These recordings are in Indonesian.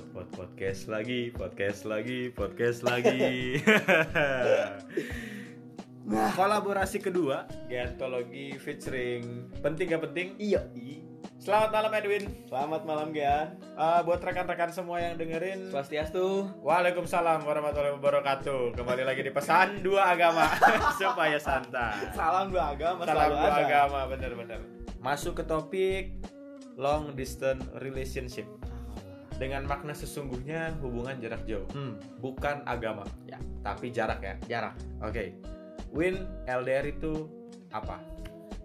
pod pod podcast lagi podcast lagi podcast lagi. Kolaborasi kedua Geantologi featuring penting gak penting. Iya. selamat malam Edwin. Selamat malam Gian. Eh, buat rekan-rekan semua yang dengerin. Swastiastu. Waalaikumsalam warahmatullahi wabarakatuh. Kembali lagi di pesan dua agama. Supaya santai. Salam dua agama salam dua ada. agama bener-bener masuk ke topik long distance relationship dengan makna sesungguhnya hubungan jarak jauh Hmm, bukan agama Ya. tapi jarak ya jarak. oke Win LDR itu apa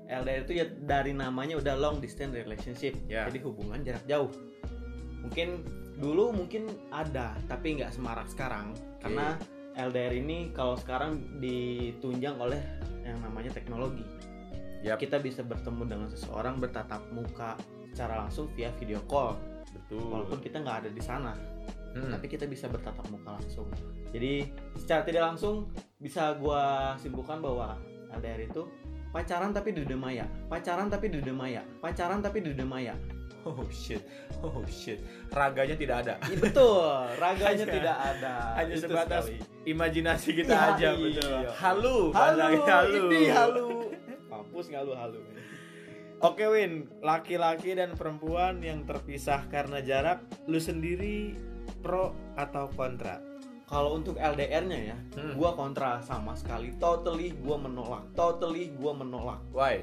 LDR itu ya dari namanya udah long distance relationship. Ya. Jadi hubungan jarak jauh. Mungkin dulu mungkin ada, tapi nggak semarak sekarang. Karena LDR ini kalau sekarang ditunjang oleh yang namanya teknologi. Yap. Kita bisa bertemu dengan seseorang bertatap muka secara langsung via video call. Betul Walaupun kita nggak ada di sana. Hmm, tapi kita bisa bertatap muka langsung. Jadi secara tidak langsung bisa gua simpulkan bahwa LDR itu pacaran tapi di dunia maya, pacaran tapi di dunia maya, pacaran tapi di dunia maya. oh shit oh shit raganya tidak ada Iya betul, raganya Hanya- tidak ada. hanya Itu sebatas sekali. imajinasi kita Iya, aja iya. betul halu halu, halu ini halu. Mampus nggak lu halu? Oke Win, laki-laki dan perempuan yang terpisah karena jarak, lu sendiri pro atau kontra? Kalau untuk LDR-nya ya, Hmm. gua kontra sama sekali. Totally gua menolak. Totally gua menolak. Why?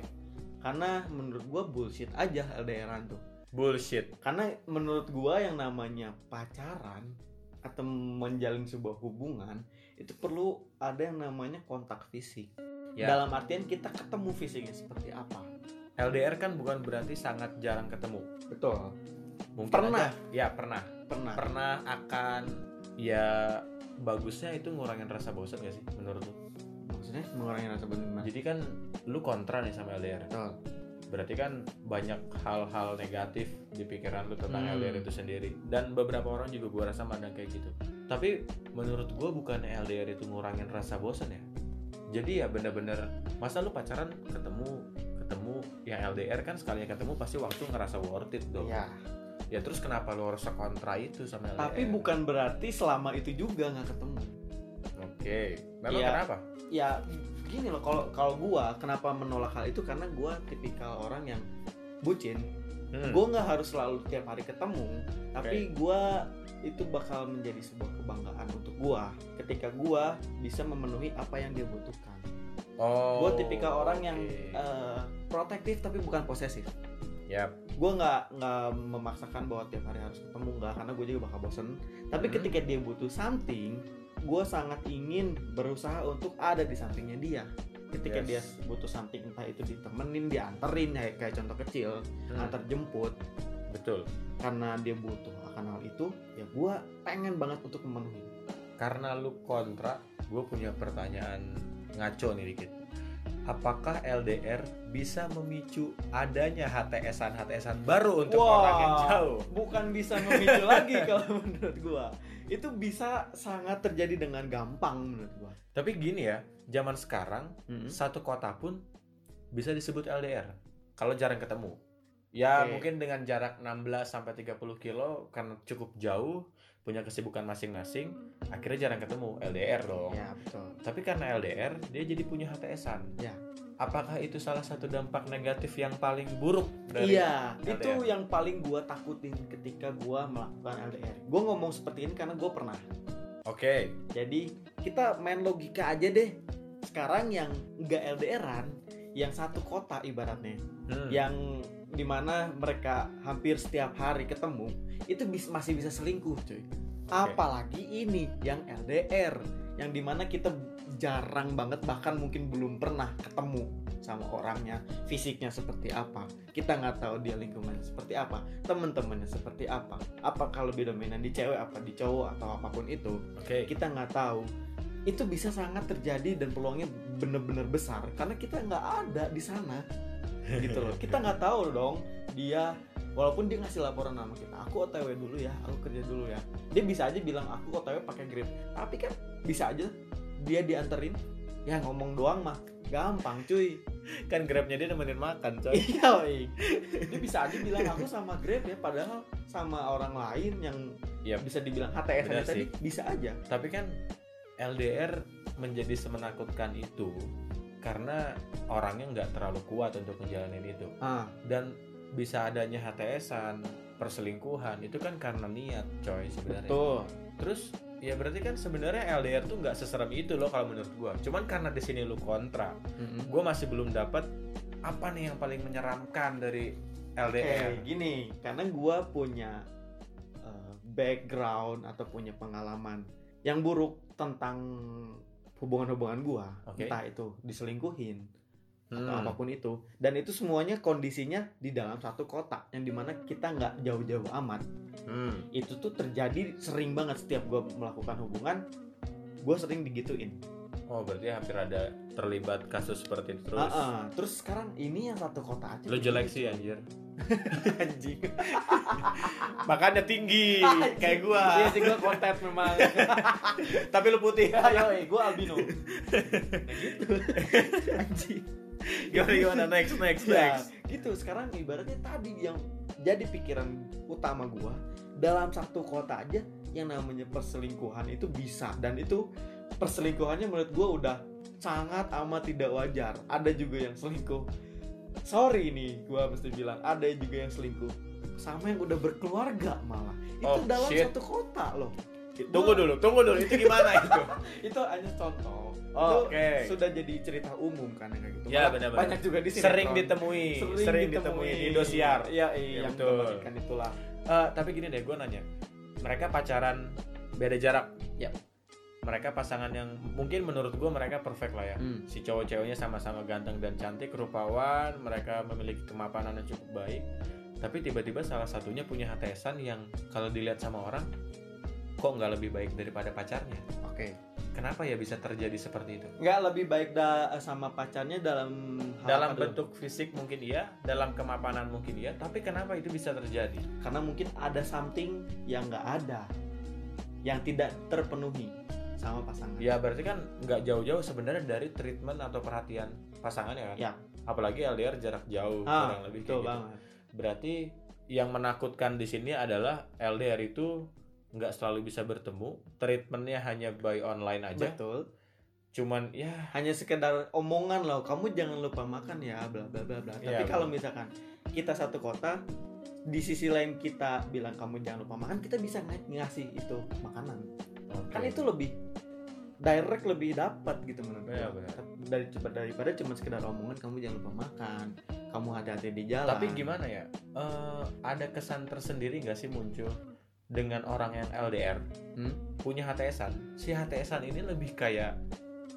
Karena menurut gua bullshit aja LDR-an tuh. Bullshit. karena menurut gua yang namanya pacaran atau menjalin sebuah hubungan itu perlu ada yang namanya kontak fisik Ya. dalam artian kita ketemu fisiknya seperti apa LDR kan bukan berarti sangat jarang ketemu. betul Mungkin Pernah. aja- ya pernah. pernah Pernah akan ya bagusnya itu ngurangin rasa bosan gak sih menurut lu? maksudnya mengurangi rasa benar Jadi kan lu kontra nih sama LDR. betul Berarti kan banyak hal-hal negatif di pikiran lu tentang Hmm. LDR itu sendiri. Dan beberapa orang juga gua rasa mandang kayak gitu. Tapi menurut gua bukan LDR itu ngurangin rasa bosan ya. Jadi ya bener-bener masa lu pacaran ketemu yang LDR kan sekalinya ketemu pasti waktu ngerasa worth it dong. ya Ya terus kenapa lu harus kontra itu sama LDR? tapi bukan berarti selama itu juga nggak ketemu Oke. Memang Iya. kenapa? ya gini loh kalau kalau gua kenapa menolak hal itu karena gua tipikal orang yang bucin Hmm. gue nggak harus selalu tiap hari ketemu tapi gua itu bakal menjadi sebuah kebanggaan untuk gua ketika gua bisa memenuhi apa yang dia butuhkan oh, gue tipikal orang yang eh, protektif tapi bukan posesif Yap. gue nggak nggak memaksakan bahwa tiap hari harus ketemu nggak karena gue juga bakal bosen tapi Hmm. ketika dia butuh something gue sangat ingin berusaha untuk ada di sampingnya dia ketika Yes. dia butuh something entah itu ditemenin dianterin ya kayak contoh kecil Hmm. antar jemput Betul. karena dia butuh akan hal itu ya gue pengen banget untuk memenuhi Karena lu kontra, gue punya pertanyaan ngaco nih dikit. Apakah LDR bisa memicu adanya HTSan HTSan baru untuk Wah, orang yang jauh? bukan bisa memicu lagi kalau menurut gue itu bisa sangat terjadi dengan gampang menurut gue Tapi gini ya, zaman sekarang Hmm. satu kota pun bisa disebut LDR kalau jarang ketemu. Ya Oke. mungkin dengan jarak 16 sampai 30 kilo karena cukup jauh, punya kesibukan masing-masing, akhirnya jarang ketemu LDR dong. ya betul Tapi karena LDR, dia jadi punya HTSan. Ya. Apakah itu salah satu dampak negatif yang paling buruk dari iya itu yang paling gue takutin ketika gue melakukan LDR gue ngomong seperti ini karena gue pernah Oke, jadi kita main logika aja deh sekarang yang nggak LDRan yang satu kota ibaratnya Hmm. yang di mana mereka hampir setiap hari ketemu itu bis- masih bisa selingkuh cuy. Apalagi ini yang LDR yang di mana kita jarang banget bahkan mungkin belum pernah ketemu sama orangnya fisiknya seperti apa kita nggak tahu dia lingkungan seperti apa teman-temannya seperti apa apakah lebih dominan di cewek apa di cowok atau apa pun itu oke, kita nggak tahu. Itu bisa sangat terjadi dan peluangnya bener-bener besar karena kita nggak ada di sana gitu loh. Kita nggak tahu dong dia walaupun dia ngasih laporan nama kita aku otw dulu ya aku kerja dulu ya. Dia bisa aja bilang aku otw pakai grip tapi kan bisa aja dia dianterin ya ngomong doang mah. Gampang cuy. Kan grabnya dia nemenin makan, coy. iya dia bisa aja bilang aku sama grab ya padahal sama orang lain yang ya bisa dibilang HTS tadi bisa aja. Tapi kan LDR menjadi semenakutkan itu karena orangnya nggak terlalu kuat untuk menjalanin itu. Ah. Dan bisa adanya HTSan perselingkuhan itu kan karena niat coy sebenarnya. Betul. Terus ya berarti kan sebenarnya LDR tuh nggak seserem itu loh kalau menurut gua. Cuman karena di sini lu kontra Mm-mm. gua masih belum dapat apa nih yang paling menyeramkan dari LDR Oke, gini, karena gua punya uh, background atau punya pengalaman yang buruk tentang hubungan-hubungan gua, Oke. entah itu diselingkuhin atau Hmm. apa pun itu, dan itu semuanya kondisinya di dalam satu kota, yang di mana kita nggak jauh-jauh amat. Hmm. Itu tuh terjadi sering banget setiap gua melakukan hubungan, gua sering digituin. oh berarti hampir ada terlibat kasus seperti itu terus Ah, ah. terus sekarang ini yang satu kota aja. lu jelek sih anjir anjing. makanya tinggi kayak gua Iya sih gua konten memang. tapi lu putih Ayo, gue albino. Nah gitu. Anjing. gimana gimana next next Ya, next gitu. Sekarang ibaratnya tadi yang jadi pikiran utama gua dalam satu kota aja yang namanya perselingkuhan itu bisa dan itu perselingkuhannya menurut gua udah sangat amat tidak wajar. Ada juga yang selingkuh. Sorry nih, gua mesti bilang ada juga yang selingkuh sama yang udah berkeluarga malah. Itu Oh, dalam shit. satu kota loh. tunggu dulu tunggu dulu itu gimana itu itu hanya contoh Oh, oke. sudah jadi cerita umum kan kayak gitu Ya, Malah benar-benar. banyak juga di sini sering ditemui sering, ditemui di Indosiar iya Ya, iya yang betul. itulah Eh, tapi gini deh gue nanya mereka pacaran beda jarak Ya. Mereka pasangan yang mungkin menurut gue mereka perfect lah ya. Hmm. si cowok ceweknya sama-sama ganteng dan cantik rupawan mereka memiliki kemapanan yang cukup baik. Tapi tiba-tiba salah satunya punya HTSan yang kalau dilihat sama orang kok nggak lebih baik daripada pacarnya? Oke. Kenapa ya bisa terjadi seperti itu? Nggak lebih baik da sama pacarnya dalam hal dalam apa dulu? bentuk fisik mungkin iya dalam kemapanan mungkin iya tapi kenapa itu bisa terjadi? Karena mungkin ada something yang nggak ada yang tidak terpenuhi sama pasangan Ya berarti kan nggak jauh-jauh sebenarnya dari treatment atau perhatian pasangannya kan. Ya. Apalagi LDR jarak jauh ah kurang lebih kayak gitu. banget Berarti yang menakutkan di sini adalah LDR itu nggak selalu bisa bertemu, treatmentnya hanya by online aja. betul Cuman ya hanya sekedar omongan loh kamu jangan lupa makan ya bla bla bla bla tapi Iya, kalau misalkan kita satu kota di sisi lain kita bilang kamu jangan lupa makan kita bisa ng- ngasih itu makanan oke. kan itu lebih direct lebih dapat gitu menurut Iya, gua. benar. dari daripada cuma sekedar omongan kamu jangan lupa makan kamu hati-hati di jalan Tapi gimana ya? Eh, ada kesan tersendiri nggak sih muncul dengan orang yang LDR Hmm? punya HTSan? Si HTSan ini lebih kayak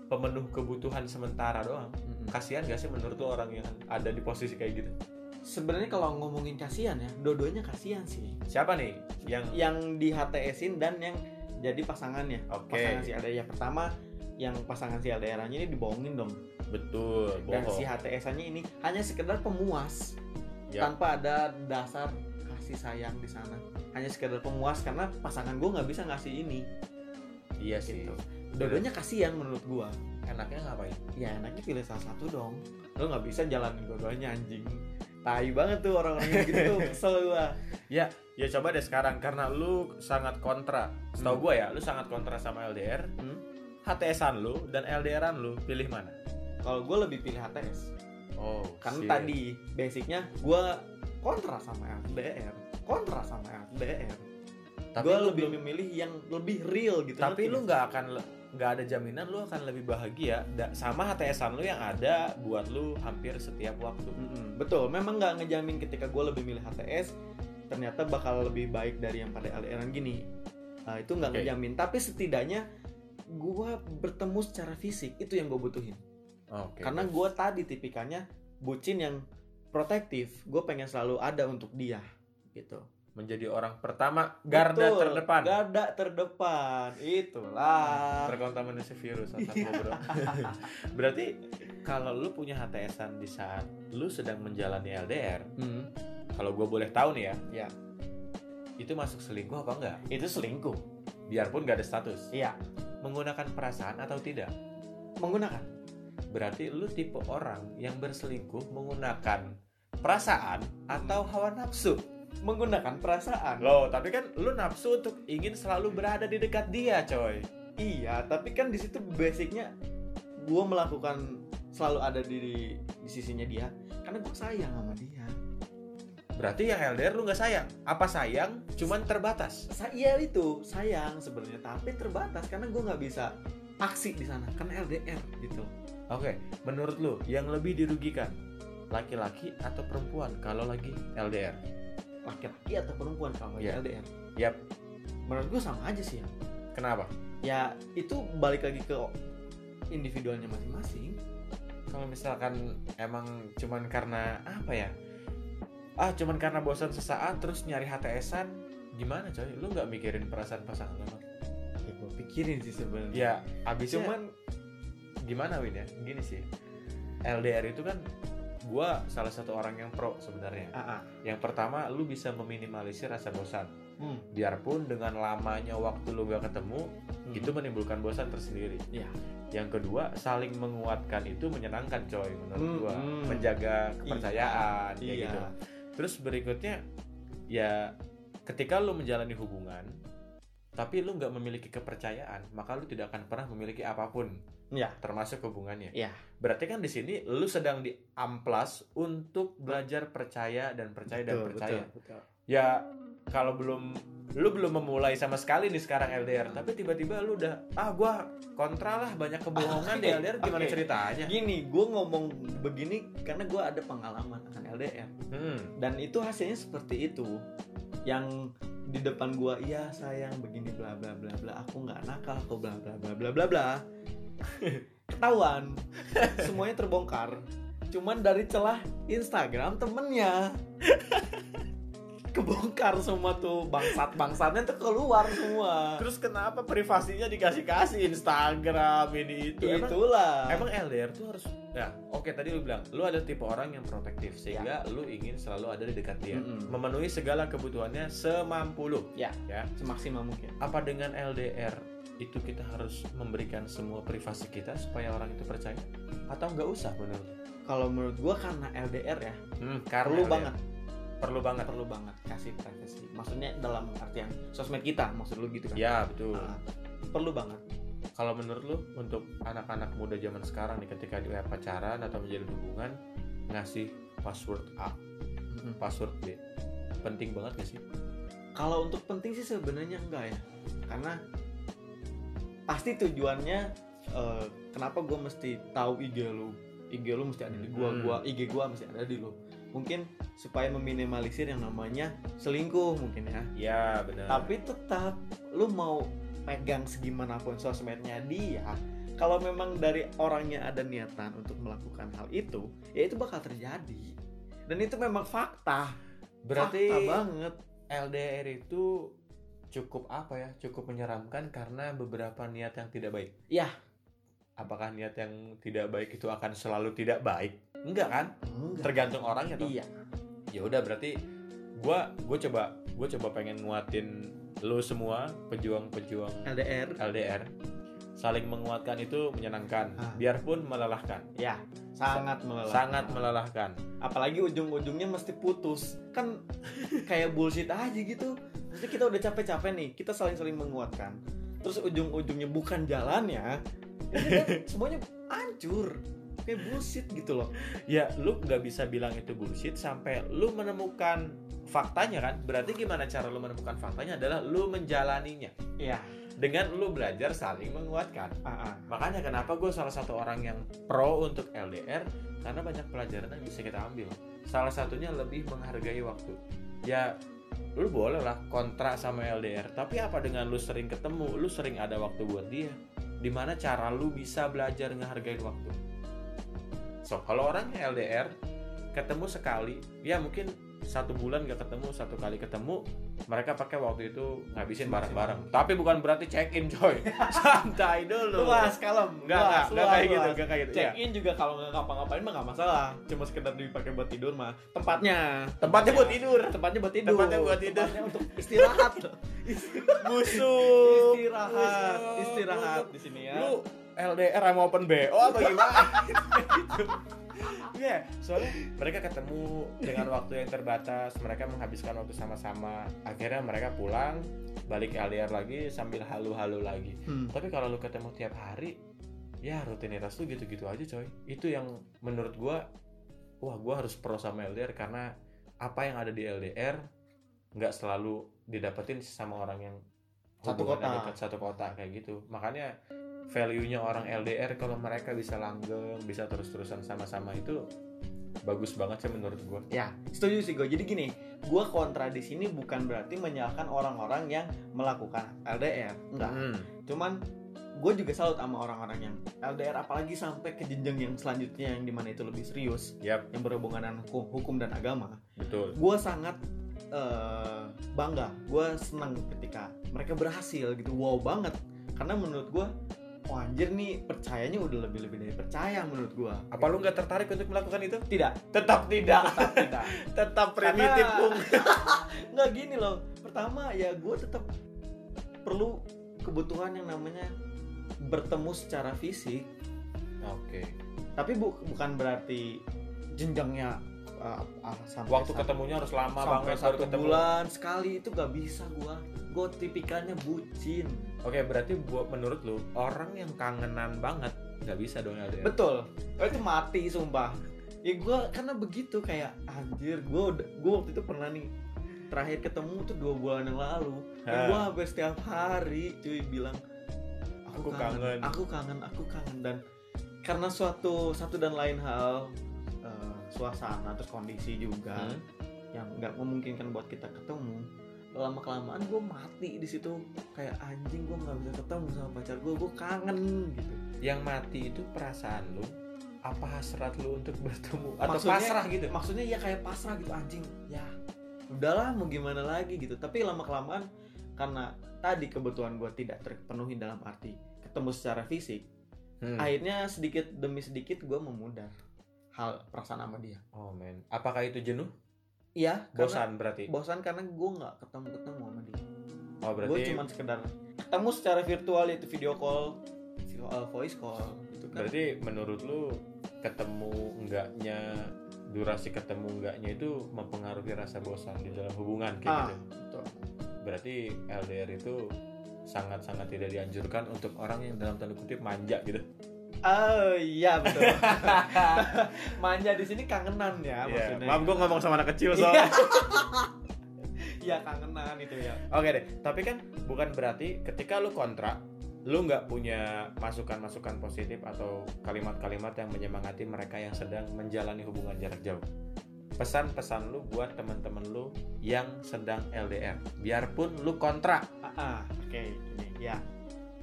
pemenuh kebutuhan sementara doang. Mm-mm. kasihan gak sih menurut lo orang yang ada di posisi kayak gitu sebenarnya kalau ngomongin kasihan ya dua-duanya kasihan sih siapa nih yang yang di HTS-in dan yang jadi pasangannya oke. Pasangan si LDR yang pertama yang pasangan si LDR-nya ini dibohongin dong. Betul dan bohong. si HTS-nya ini hanya sekedar pemuas Ya. tanpa ada dasar kasih sayang di sana. Hanya sekedar pemuas karena pasangan gue nggak bisa ngasih ini. Iya sih. Gitu. Dua-duanya kasihan menurut gue enaknya ngapain? Ya enaknya pilih salah satu dong. Lo nggak bisa jalanin dua-duanya anjing tai banget tuh orang-orang yang gitu tuh kesel gue ya coba deh sekarang karena lu sangat kontra setahu Hmm. gua ya lu sangat kontra sama LDR Hmm? HTSan lu dan LDRan lu pilih mana kalau gue lebih pilih HTS oh karena shit. tadi basicnya gue kontra sama LDR kontra sama LDR tapi gue lebih memilih yang lebih real gitu tapi lu nggak? akan nggak ada jaminan lu akan lebih bahagia. Da- sama HTSan lu yang ada buat lu hampir setiap waktu. Mm-mm, betul memang nggak ngejamin ketika gue lebih milih HTS ternyata bakal lebih baik dari yang pada LDRan gini. Nah, itu nggak Oke. ngejamin tapi setidaknya gue bertemu secara fisik itu yang gue butuhin. Oke karena gue tadi tipikalnya bucin yang protektif gue pengen selalu ada untuk dia gitu menjadi orang pertama garda Betul, terdepan. garda terdepan. Itulah. Terkontaminasi virus otak lu, bro. berarti kalau lu punya HTSan di saat lu sedang menjalani LDR Hmm, kalau gue boleh tahu nih ya Ya. itu masuk selingkuh apa enggak? Itu selingkuh. Biarpun gak ada status. Iya. Menggunakan perasaan atau tidak? Menggunakan. Berarti lu tipe orang yang berselingkuh menggunakan perasaan atau hawa nafsu menggunakan perasaan Loh, tapi kan lu nafsu untuk ingin selalu berada di dekat dia, coy. iya tapi kan di situ basicnya gue melakukan selalu ada di di sisinya dia karena gue sayang sama dia Berarti yang LDR lu nggak sayang? Apa sayang? Cuman terbatas. Sa iya itu sayang sebenarnya tapi terbatas karena gue nggak bisa aksi di sana kan LDR gitu Oke, menurut lu yang lebih dirugikan laki-laki atau perempuan kalau lagi LDR? Laki-laki atau perempuan kalau Iya. LDR Yap. menurut gue sama aja sih ya Kenapa? ya itu balik lagi ke individualnya masing-masing Kalau misalkan emang cuman karena apa ya? Ah, cuman karena bosan sesaat terus nyari HTSan gimana coy? Lu nggak mikirin perasaan pasangan lu? ya gue pikirin sih sebenarnya Ya, abisnya cuman gimana Win ya? Gini sih. LDR itu kan gua salah satu orang yang pro sebenarnya. ah, ah. Yang pertama, lu bisa meminimalisir rasa bosan. Hmm. Biarpun dengan lamanya waktu lu gak ketemu, Hmm. itu menimbulkan bosan tersendiri. Iya. Yang kedua, saling menguatkan itu menyenangkan coy menurut Hmm, gua. hmm. Menjaga kepercayaan kayak iya gitu. Terus berikutnya ya ketika lu menjalani hubungan tapi lu nggak memiliki kepercayaan, maka lu tidak akan pernah memiliki apa pun. Iya. Termasuk hubungannya. Iya. Berarti kan di sini lu sedang diamplas untuk belajar percaya dan percaya dan Betul, percaya. betul, betul. Ya kalau belum lu belum memulai sama sekali nih sekarang LDR, tapi tiba-tiba lu udah ah gua kontra lah banyak kebohongan di LDR gimana oke. ceritanya? gini gue ngomong begini karena gue ada pengalaman akan LDR Hmm. dan itu hasilnya seperti itu yang di depan gua iya sayang begini bla bla bla bla aku nggak nakal aku bla bla bla bla bla bla ketahuan semuanya terbongkar cuman dari celah Instagram temennya kebongkar semua tuh bangsat bangsatnya tuh keluar semua Terus kenapa privasinya dikasih-kasih Instagram ini itu? Emang, itulah emang LDR tuh harus ya oke tadi lu bilang lu ada tipe orang yang protektif sehingga lu ingin selalu ada di dekat dia, Mm-mm. memenuhi segala kebutuhannya semampu lu. Ya. ya. semaksimal mungkin Apa dengan LDR itu kita harus memberikan semua privasi kita supaya orang itu percaya? Atau nggak usah menurut? lu? kalau menurut gua karena LDR ya Hmm, karena perlu LDR. banget Perlu banget. perlu banget kasih privacy maksudnya dalam artian sosmed kita maksud lu gitu kan Ya betul. Ah, perlu banget Kalau menurut lu untuk anak-anak muda zaman sekarang nih ketika dia pacaran atau menjalin hubungan ngasih password A, password B, penting banget gak sih? kalau untuk penting sih sebenarnya enggak ya karena pasti tujuannya eh, kenapa gue mesti tahu IG lu? IG lu mesti ada di gua Hmm. gua IG gua mesti ada di lu. Mungkin supaya meminimalisir yang namanya selingkuh mungkin ya. Ya benar. tapi tetap lu mau pegang segimanapun sosmednya dia kalau memang dari orangnya ada niatan untuk melakukan hal itu ya itu bakal terjadi. Dan itu memang fakta. Berarti fakta banget. LDR itu cukup apa ya? Cukup menyeramkan karena beberapa niat yang tidak baik. Ya. Apakah niat yang tidak baik itu akan selalu tidak baik? Enggak kan? enggak Tergantung orangnya toh. iya ya udah berarti gua gue coba gue coba pengen nguatin lo semua pejuang-pejuang LDR LDR saling menguatkan itu menyenangkan Ah. biarpun melelahkan ya sangat melelahkan sangat melelahkan apalagi ujung-ujungnya mesti putus kan kayak bullshit aja gitu Maksudnya kita udah capek-capek nih kita saling-saling menguatkan. Terus ujung-ujungnya bukan jalannya semuanya hancur. Kayak bullshit gitu loh. Ya lu nggak bisa bilang itu bullshit sampai lu menemukan faktanya kan? Berarti gimana cara lu menemukan faktanya adalah lu menjalaninya. Iya. dengan lu belajar saling menguatkan. Ah. makanya kenapa gue salah satu orang yang pro untuk LDR karena banyak pelajaran yang bisa kita ambil. Salah satunya lebih menghargai waktu. Ya lu boleh lah kontrak sama LDR tapi apa dengan lu sering ketemu lu sering ada waktu buat dia? Di mana cara lu bisa belajar ngehargain waktu? So kalau orang LDR ketemu sekali ya mungkin satu bulan gak ketemu satu kali ketemu mereka pakai waktu itu ngabisin bareng-bareng tapi bukan berarti check in coy. Santai dulu. Luas kalem Enggak, enggak, enggak kayak gitu, enggak kayak gitu. check Iya. in juga kalau nggak ngapa-ngapain mah nggak masalah. Cuma sekedar dipakai buat tidur mah. Tempatnya. Tempatnya buat tidur. tempatnya buat tidur. Tempatnya buat tidur. Tempatnya untuk istirahat. Busuk. istirahat istirahat di sini ya. Lu LDR sama open BO apa gimana? gitu Iya, soalnya mereka ketemu dengan waktu yang terbatas, mereka menghabiskan waktu sama-sama. Akhirnya mereka pulang, balik LDR lagi sambil halu-halu lagi. Hmm. Tapi kalau lu ketemu tiap hari, ya rutinitas lu gitu-gitu aja, coy. Itu yang menurut gua, wah gua harus pro sama LDR karena apa yang ada di LDR nggak selalu didapetin sama orang yang Satu kota. dekat satu kota kayak gitu. Makanya value-nya orang LDR kalau mereka bisa langgeng, bisa terus-terusan sama-sama itu bagus banget sih menurut gua. Ya, setuju sih gue. Jadi gini, gue kontra di sini bukan berarti menyalahkan orang-orang yang melakukan LDR. Enggak. Hmm. Cuman gue juga salut sama orang-orang yang LDR apalagi sampai ke jenjang yang selanjutnya yang di mana itu lebih serius Yap, yang berhubungan dengan hukum, hukum dan agama. betul. Gue sangat eh, bangga, gue senang ketika mereka berhasil gitu. Wow banget. Karena menurut gue, wah anjir nih percayanya udah lebih-lebih dari percaya menurut gue. Apa lu nggak tertarik untuk melakukan itu? Tidak, Tetap tidak. tetap tidak. Tetap primitif. Bung. nggak gini loh pertama ya gue tetap perlu kebutuhan yang namanya bertemu secara fisik Oke. tapi bu- bukan berarti jenjangnya uh, uh, sampai Waktu ketemunya harus lama sampai banget satu ketemu. bulan sekali itu gak bisa gue gue tipikalnya bucin Oke, berarti buat menurut lu orang yang kangenan banget nggak bisa dong LDR. betul oh, itu mati sumpah ya gue karena begitu kayak anjir gue gue waktu itu pernah nih terakhir ketemu tuh dua bulan yang lalu gue hampir setiap hari cuy bilang Aku kangen." aku kangen aku kangen dan karena suatu satu dan lain hal eh, suasana terus kondisi juga Hmm. yang nggak memungkinkan buat kita ketemu lama kelamaan gue mati di situ kayak anjing gue nggak bisa ketemu sama pacar gue gue kangen gitu Yang mati itu perasaan lu apa hasrat lu untuk bertemu atau Maksudnya- pasrah gitu? maksudnya ya kayak pasrah gitu anjing ya udahlah mau gimana lagi gitu tapi lama kelamaan karena tadi kebutuhan gue tidak terpenuhi dalam arti ketemu secara fisik Hmm. akhirnya sedikit demi sedikit gue memudar hal perasaan sama dia Oh men, apakah itu jenuh? Iya karena Bosan berarti. bosan karena gue nggak ketemu ketemu sama dia Oh gue berarti cuma sekedar ketemu secara virtual yaitu video call uh, voice call gitu kan berarti menurut lu ketemu enggaknya durasi ketemu enggaknya itu mempengaruhi rasa bosan di dalam hubungan kayak ah gitu. betul. Berarti LDR itu sangat-sangat tidak dianjurkan untuk orang yang dalam tanda kutip manja gitu. Oh iya betul. Manja di sini kangenan ya maksudnya. gue ngomong sama anak kecil Iya. Iya kangenan itu ya. Oke deh, tapi kan bukan berarti ketika lu kontra, lu nggak punya masukan-masukan positif atau kalimat-kalimat yang menyemangati mereka yang sedang menjalani hubungan jarak jauh. Pesan-pesan lu buat teman-teman lu yang sedang LDR, biarpun lu kontra, Ah, ah, oke ini ya.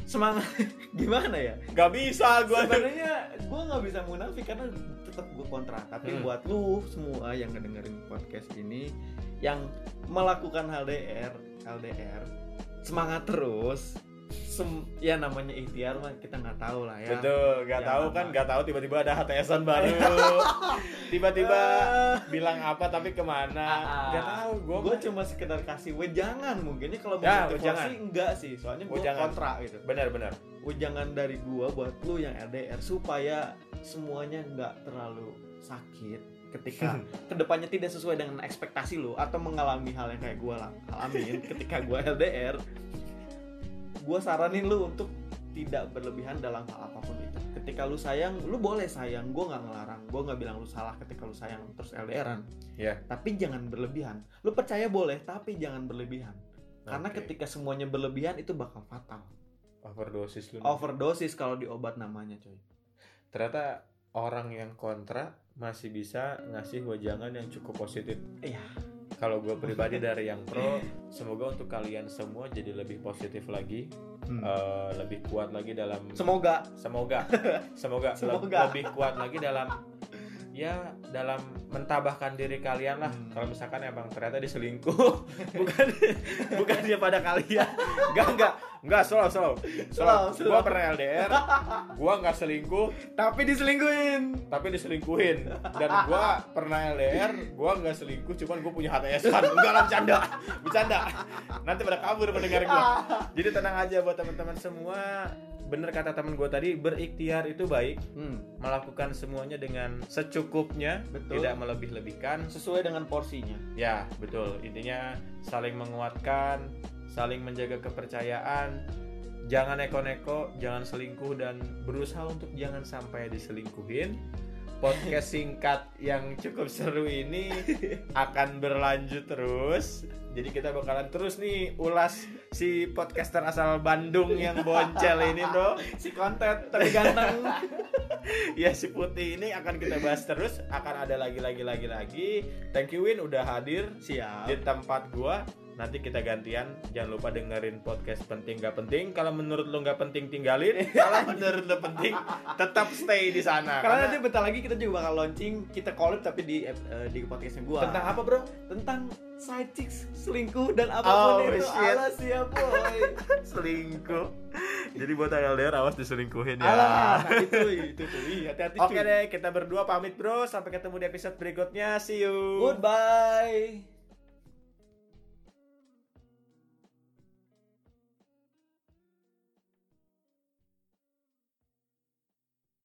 Semangat gimana ya? nggak bisa gua Sebenarnya gue nggak bisa munafik karena tetap gue kontra. Tapi Hmm. buat lu semua yang ngedengerin podcast ini yang melakukan LDR, LDR semangat terus. Sem ya namanya ikhtiar mah kita nggak tahu lah ya. Betul, nggak Ya, tahu kan, nggak tahu tiba-tiba ada HTSan baru, tiba-tiba Ah. bilang apa tapi ke mana, Ah, nggak tahu. Gue mah- cuma sekedar kasih wejangan mungkinnya kalau Ya, mau wejangan. motivasi enggak sih soalnya gue kontra gitu benar-benar. wejangan dari gua buat lu yang LDR supaya semuanya nggak terlalu sakit ketika ke depannya tidak sesuai dengan ekspektasi lu atau mengalami hal yang kayak gua lah alamin ketika gua LDR gua saranin lu untuk tidak berlebihan dalam hal apa pun itu. Ketika lu sayang lu boleh sayang. Gua nggak ngelarang. Gua nggak bilang lu salah ketika lu sayang terus LDRan Ya. tapi jangan berlebihan. Lu percaya boleh tapi jangan berlebihan. Karena ketika semuanya berlebihan itu bakal fatal. Overdosis lu. overdosis kalau di obat namanya coy. Ternyata orang yang kontra masih bisa ngasih wejangan yang cukup positif. Iya. Kalau gue pribadi dari yang pro, semoga untuk kalian semua jadi lebih positif lagi, eh, lebih kuat lagi dalam semoga semoga semoga, le- Semoga. lebih kuat lagi dalam ya dalam mentabahkan diri kalian lah. Hmm. Kalau misalkan emang ternyata diselingkuh, bukan bukan dia pada kalian. Enggak enggak enggak slow slow. Slow, Slow. Gua pernah LDR, gua nggak selingkuh, tapi diselingkuhin. Tapi diselingkuhin. Dan gua pernah LDR gua nggak selingkuh cuman gua punya HTS-an enggak lah bercanda. Bercanda. Nanti pada kabur pendengar gua. Jadi tenang aja buat teman-teman semua. Bener kata temen gue tadi berikhtiar itu baik. Hmm, melakukan semuanya dengan secukupnya Betul. tidak melebih-lebihkan. Sesuai dengan porsinya. ya betul. Intinya saling menguatkan saling menjaga kepercayaan jangan neko-neko jangan selingkuh dan berusaha untuk jangan sampai diselingkuhin. Podcast singkat yang cukup seru ini akan berlanjut terus. Jadi kita bakalan terus nih ulas si podcaster asal Bandung yang boncel ini bro. Si konten tapi ganteng. ya si putih ini akan kita bahas terus. Akan ada lagi lagi lagi lagi. Thank you Win. Udah hadir Siap. di tempat gua nanti kita gantian jangan lupa dengerin podcast penting gak penting kalau menurut lo nggak penting tinggalin kalau menurut lo penting tetap stay di sana Karena nanti bentar lagi kita juga bakal launching kita collab tapi di eh, di podcastnya gua. tentang apa bro Tentang side chicks, selingkuh dan apa pun Oh, itu. shit. Ala siap boy. selingkuh jadi buat LDR awas diselingkuhin ya Alah, nah, itu itu tuh. Ih, hati-hati Oke cuy. deh, kita berdua pamit bro. Sampai ketemu di episode berikutnya. See you. Goodbye.